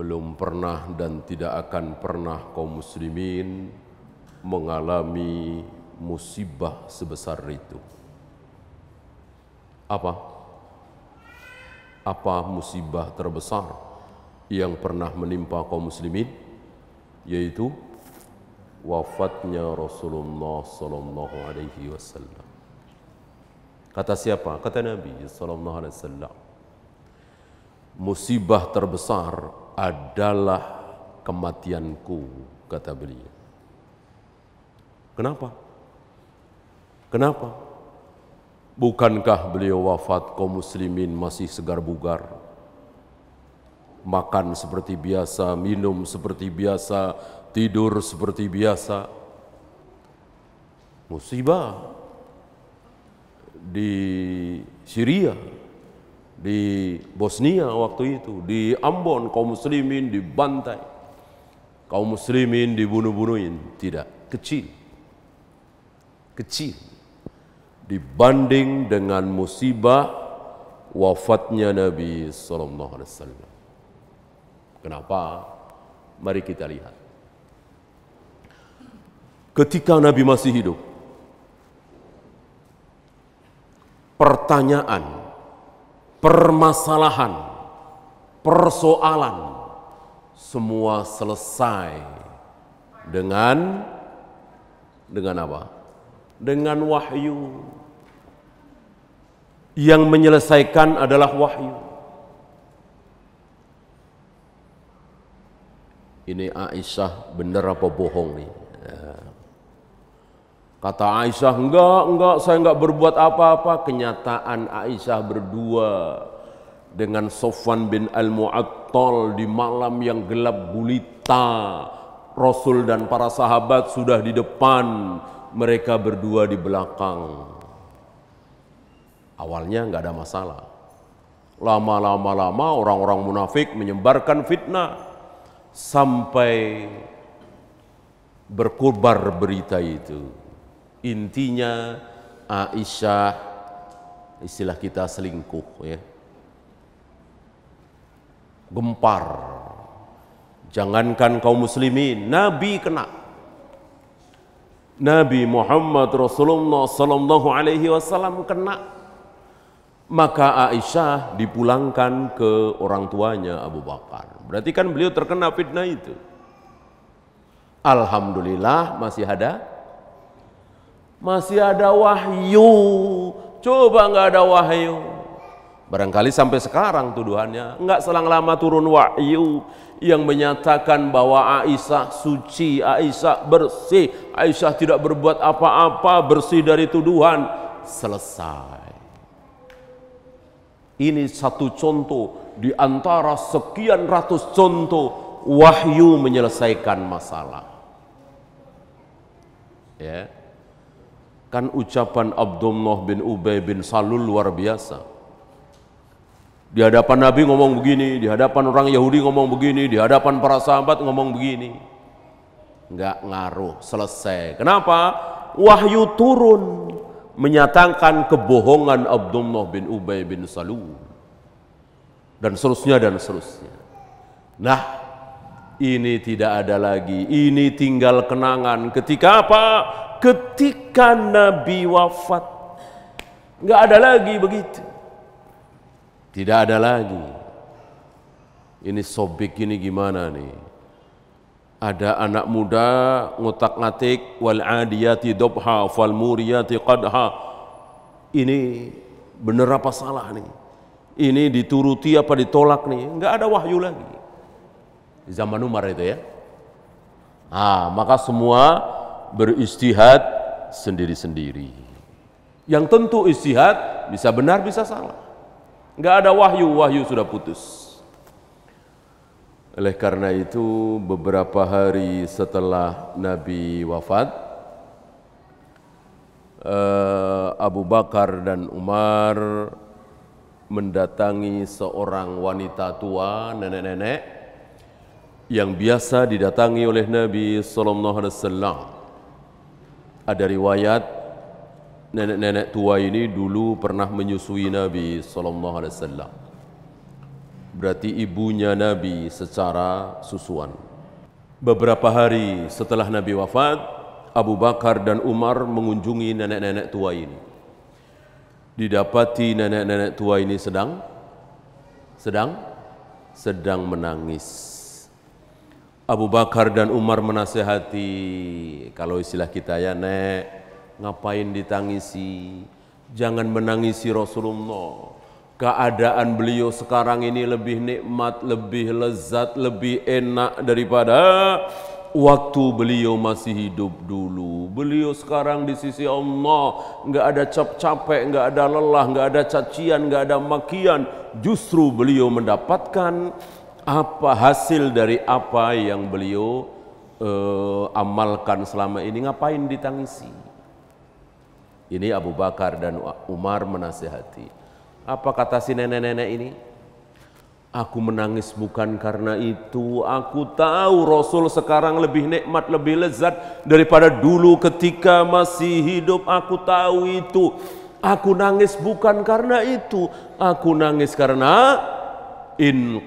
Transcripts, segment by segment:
belum pernah dan tidak akan pernah kaum muslimin mengalami musibah sebesar itu. Apa? Apa musibah terbesar yang pernah menimpa kaum muslimin? Yaitu wafatnya Rasulullah sallallahu alaihi wasallam. Kata siapa? Kata Nabi sallallahu alaihi wasallam. Musibah terbesar adalah kematianku, kata beliau. Kenapa? Kenapa? Bukankah beliau wafat kaum muslimin masih segar bugar? Makan seperti biasa, minum seperti biasa, tidur seperti biasa. Musibah di Syria, di Bosnia waktu itu, di Ambon kaum muslimin dibantai. Kaum muslimin dibunuh-bunuhin, tidak, kecil. Kecil dibanding dengan musibah wafatnya Nabi sallallahu alaihi wasallam. Kenapa? Mari kita lihat. Ketika Nabi masih hidup, pertanyaan, permasalahan, persoalan semua selesai dengan dengan apa? Dengan wahyu. Yang menyelesaikan adalah wahyu. Ini Aisyah benar apa bohong nih? Kata Aisyah, enggak, enggak, saya enggak berbuat apa-apa. Kenyataan Aisyah berdua dengan Sofwan bin Al-Mu'attal di malam yang gelap gulita. Rasul dan para sahabat sudah di depan, mereka berdua di belakang. Awalnya enggak ada masalah. Lama-lama lama orang-orang munafik menyebarkan fitnah sampai berkobar berita itu. Intinya Aisyah istilah kita selingkuh ya. Gempar. Jangankan kaum muslimin, Nabi kena. Nabi Muhammad Rasulullah sallallahu alaihi wasallam kena. Maka Aisyah dipulangkan ke orang tuanya Abu Bakar. Berarti kan beliau terkena fitnah itu. Alhamdulillah masih ada masih ada wahyu. Coba nggak ada wahyu. Barangkali sampai sekarang tuduhannya nggak selang lama turun wahyu yang menyatakan bahwa Aisyah suci, Aisyah bersih, Aisyah tidak berbuat apa-apa, bersih dari tuduhan. Selesai. Ini satu contoh di antara sekian ratus contoh wahyu menyelesaikan masalah. Ya. Kan ucapan Abdullah bin Ubay bin Salul luar biasa. Di hadapan Nabi ngomong begini, di hadapan orang Yahudi ngomong begini, di hadapan para sahabat ngomong begini. Enggak ngaruh, selesai. Kenapa? Wahyu turun menyatakan kebohongan Abdullah bin Ubay bin Salul dan seterusnya dan seterusnya. Nah, ini tidak ada lagi. Ini tinggal kenangan. Ketika apa? Ketika Nabi wafat. Enggak ada lagi begitu. Tidak ada lagi. Ini sobik ini gimana nih? Ada anak muda ngutak-ngatik wal adiyati dobha fal muriyati qadha. Ini benar apa salah nih? Ini dituruti apa ditolak nih? Enggak ada wahyu lagi. Zaman Umar itu ya. Ah, maka semua beristihad sendiri-sendiri. Yang tentu istihad bisa benar bisa salah. Enggak ada wahyu, wahyu sudah putus. Oleh karena itu beberapa hari setelah Nabi wafat eh, Abu Bakar dan Umar mendatangi seorang wanita tua, nenek-nenek yang biasa didatangi oleh Nabi sallallahu. Ada riwayat nenek-nenek tua ini dulu pernah menyusui Nabi sallallahu alaihi wasallam. berarti ibunya Nabi secara susuan. Beberapa hari setelah Nabi wafat, Abu Bakar dan Umar mengunjungi nenek-nenek tua ini. Didapati nenek-nenek tua ini sedang sedang sedang menangis. Abu Bakar dan Umar menasehati, kalau istilah kita ya, Nek, ngapain ditangisi? Jangan menangisi Rasulullah. Keadaan beliau sekarang ini lebih nikmat, lebih lezat, lebih enak daripada waktu beliau masih hidup dulu. Beliau sekarang di sisi Allah, nggak ada cap capek, nggak ada lelah, nggak ada cacian, nggak ada makian. Justru beliau mendapatkan apa hasil dari apa yang beliau uh, amalkan selama ini ngapain ditangisi ini Abu Bakar dan Umar menasihati apa kata si nenek-nenek ini Aku menangis bukan karena itu. Aku tahu Rasul sekarang lebih nikmat, lebih lezat daripada dulu ketika masih hidup. Aku tahu itu. Aku nangis bukan karena itu. Aku nangis karena in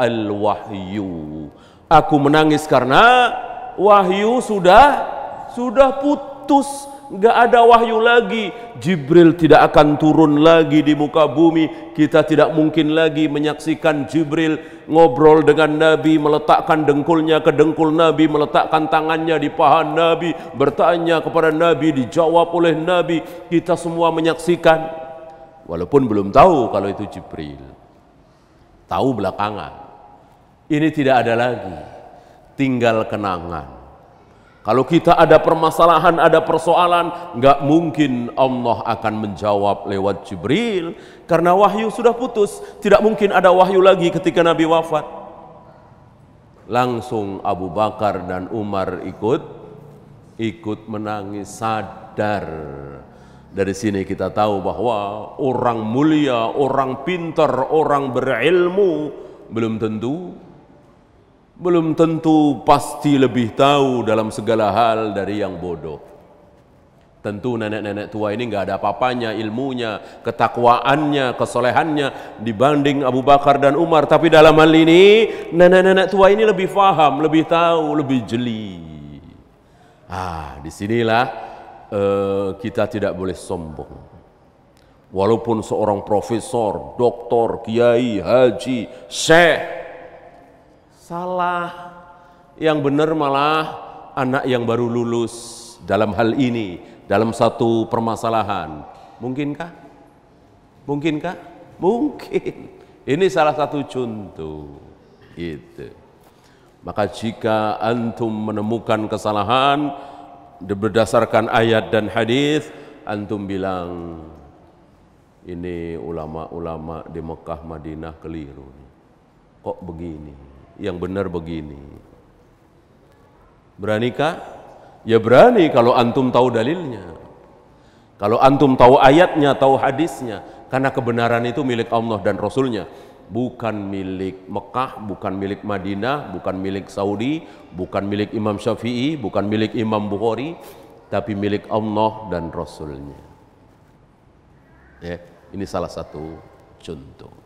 al wahyu. Aku menangis karena wahyu sudah sudah putus, nggak ada wahyu lagi. Jibril tidak akan turun lagi di muka bumi. Kita tidak mungkin lagi menyaksikan Jibril ngobrol dengan Nabi, meletakkan dengkulnya ke dengkul Nabi, meletakkan tangannya di paha Nabi, bertanya kepada Nabi, dijawab oleh Nabi. Kita semua menyaksikan. Walaupun belum tahu kalau itu Jibril tahu belakangan. Ini tidak ada lagi, tinggal kenangan. Kalau kita ada permasalahan, ada persoalan, nggak mungkin Allah akan menjawab lewat Jibril karena wahyu sudah putus. Tidak mungkin ada wahyu lagi ketika Nabi wafat. Langsung Abu Bakar dan Umar ikut ikut menangis sadar dari sini kita tahu bahwa orang mulia, orang pintar, orang berilmu belum tentu belum tentu pasti lebih tahu dalam segala hal dari yang bodoh. Tentu nenek-nenek tua ini nggak ada apa-apanya ilmunya, ketakwaannya, kesolehannya dibanding Abu Bakar dan Umar. Tapi dalam hal ini nenek-nenek tua ini lebih faham, lebih tahu, lebih jeli. Ah, di sinilah Eh, kita tidak boleh sombong. Walaupun seorang profesor, doktor, kiai, haji, syekh, salah. Yang benar malah anak yang baru lulus dalam hal ini, dalam satu permasalahan. Mungkinkah? Mungkinkah? Mungkin. Ini salah satu contoh. Itu. Maka jika antum menemukan kesalahan, berdasarkan ayat dan hadis antum bilang ini ulama-ulama di Mekah Madinah keliru kok begini? Yang benar begini. Beranikah? Ya berani kalau antum tahu dalilnya. Kalau antum tahu ayatnya tahu hadisnya. Karena kebenaran itu milik Allah dan Rasulnya bukan milik Mekah, bukan milik Madinah, bukan milik Saudi, bukan milik Imam Syafi'i, bukan milik Imam Bukhari, tapi milik Allah dan Rasulnya. Ya, ini salah satu contoh.